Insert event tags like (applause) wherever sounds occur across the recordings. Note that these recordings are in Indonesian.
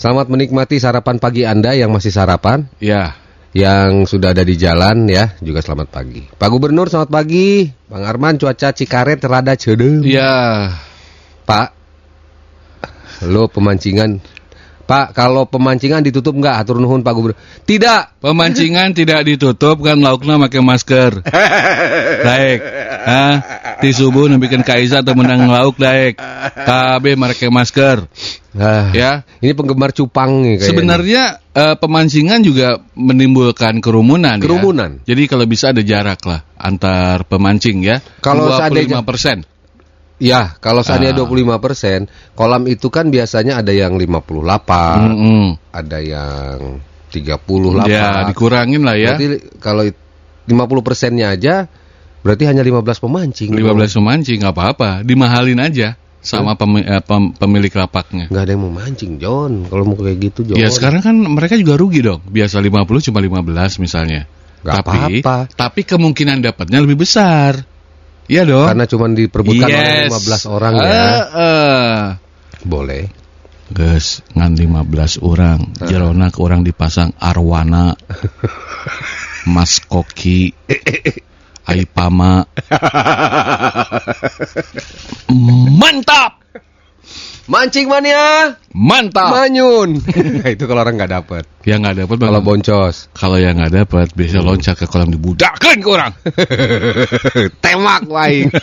Selamat menikmati sarapan pagi Anda yang masih sarapan, Ya, yang sudah ada di jalan ya, juga selamat pagi. Pak Gubernur selamat pagi. Bang Arman cuaca Cikaret rada cedeng. ya, Pak, lo pemancingan. Pak, kalau pemancingan ditutup nggak? Atur nuhun Pak Gubernur. Tidak. pemancingan tidak ditutup kan lauknya pakai masker. (laughs) Daek, ha? Di subuh nembikan Kaiza atau menang lauk daek. KB pakai masker. Ah, Ya, Ini penggemar cupang nih kayaknya. sebenarnya eh, pemancingan juga menimbulkan kerumunan. ya. Kerumunan. Jadi kalau bisa ada jarak lah antar pemancing ya. Kalau 25 seandainya- persen. Ya, kalau seandainya Ah. 25%, kolam itu kan biasanya ada yang 58, Mm-mm. ada yang 38. Ya, dikurangin lah ya. Berarti kalau it- 50 persennya aja, berarti hanya 15 pemancing. 15 pemancing nggak apa-apa, dimahalin aja sama pemi- eh, pem- pemilik lapaknya. Nggak ada yang mau mancing, John. Kalau mau kayak gitu, John. Ya sekarang kan mereka juga rugi dong. Biasa 50 cuma 15 misalnya. Nggak tapi apa-apa. tapi kemungkinan dapatnya lebih besar. Iya dong. Karena cuma diperbutkan oleh Yes. 15 orang ya. Eh, eh. Boleh. Ges, ngan 15 orang. Jerona ke orang dipasang arwana. (laughs) Mas Koki. Aipama. (laughs) Mantap. Mancing mania, Mantap. manyun. (laughs) itu kalau orang nggak dapat. yang nggak dapat Kalau boncos, Kalau yang nggak dapat biasa loncat ke kolam dibudakan ke orang. (laughs) temak waing.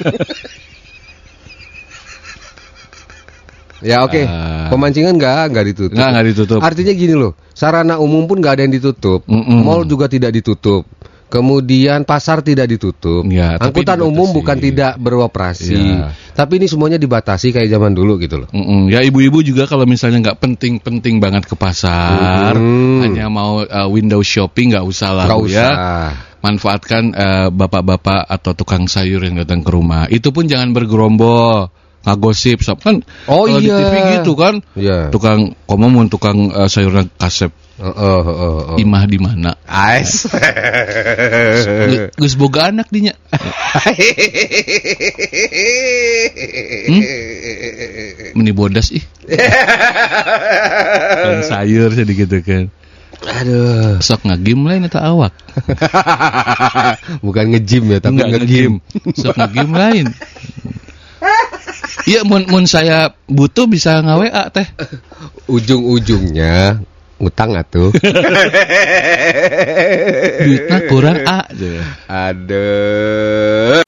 ya oke, Ah. pemancingan nggak nggak ditutup. Nggak nggak ditutup. Artinya gini loh, sarana umum pun nggak ada yang ditutup, Mm-mm. mall juga tidak ditutup, kemudian pasar tidak ditutup, Ya, angkutan umum bukan tidak beroperasi, Ya. Tapi ini semuanya dibatasi kayak zaman dulu gitu loh. Mm-mm. Ya ibu-ibu juga kalau misalnya nggak penting-penting banget ke pasar, Hmm. hanya mau uh, window shopping nggak usah lah Bu, ya. usah. Manfaatkan uh, bapak-bapak atau tukang sayur yang datang ke rumah. Itu pun jangan bergerombol, ngagosip, Sob. kan? Oh, kalau di iya. TV gitu kan, Iya. tukang komo mun tukang uh, sayurnya kasep Oh, oh, oh, oh. imah di mana? Ais. Gu- Geus boga anak dinya. Meni bodas ih. (laughs) kan sayur sedikit kan. Aduh. Sok ngagim lain eta awak. (laughs) Bukan nge-gym ya, tapi Enggak nge-gym. Sok ngagim lain. (laughs) Iya, mun, mun saya butuh bisa nge WA teh. (laughs) Ujung-ujungnya utang atuh. (laughs) Duitnya kurang A. (laughs) Aduh.